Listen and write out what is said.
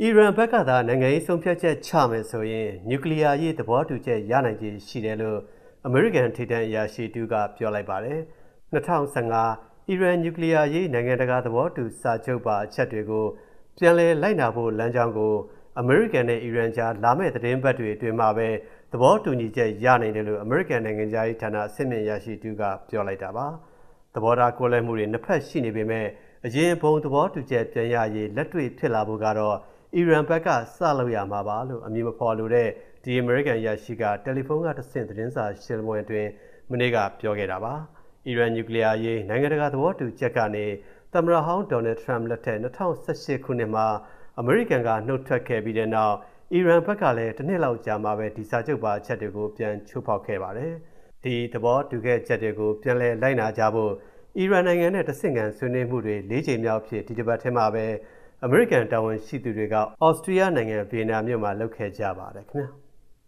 အီရန်ဘက်ကသာနိုင်ငံရေးဆုံးဖြတ်ချက်ချမယ်ဆိုရင်နျူကလ িয়ারရေးသဘောတူချက်ရနိုင်ခြေရှိတယ်လို့အမေရိကန်ထိပ်တန်းအရာရှိတူကပြောလိုက်ပါတယ်။2015အီရန်နျူကလ িয়ারရေးနိုင်ငံတကာသဘောတူစာချုပ်ပါအချက်တွေကိုပြန်လည်လိုက်နာဖို့လမ်းကြောင်းကိုအမေရိကန်နဲ့အီရန်ကြားလာမယ့်သတင်းပတ်တွေအတွင်းမှာပဲသဘောတူညီချက်ရနိုင်တယ်လို့အမေရိကန်နိုင်ငံသားရေးဌာနအဆင့်မြင့်ရရှိသူကပြောလိုက်တာပါ။သဘောထားကိုယ်လဲမှုတွေနှစ်ဖက်ရှိနေပေမဲ့အရင်ဘုံသဘောတူချက်ပြန်ရရေးလက်တွေ့ဖြစ်လာဖို့ကတော့ အီရန်ဘက်ကစလုပ်ရမှာပါလို့အမည်မဖော်လိုတဲ့ဒီအမေရိကန်ရရှိကတယ်လီဖုန်းကတဆင့်သတင်းစာရှင်းလင်းပွဲအတွင်းမနေ့ကပြောခဲ့တာပါ။အီရန်နျူကလ িয়ার ရေးနိုင်ငံတကာသဘောတူချက်ကနေသမ္မတဟောင်းဒေါ်နယ်ထရမ့်လက်ထက်2018ခုနှစ်မှာအမေရိကန်ကနှုတ်ထွက်ခဲ့ပြီးတဲ့နောက်အီရန်ဘက်ကလည်းတစ်နှစ်လောက်ကြာမှပဲဒီစာချုပ်ပါအချက်တွေကိုပြန်ချိုးဖောက်ခဲ့ပါတယ်။ဒီသဘောတူခဲ့ချက်တွေကိုပြန်လည်လိုက်နာကြဖို့အီရန်နိုင်ငံနဲ့တဆင့်ခံဆွေးနွေးမှုတွေ၄ချိန်မြောက်ဖြစ်ဒီတစ်ပတ်ထဲမှာပဲ အမေရိကန်တာဝန်ရှိသူတွေကအော်စတြီးယားနိုင်ငံဗီယက်နာမြို့မှာလုပ်ခဲ့ကြပါတယ်ခင်ဗျာ။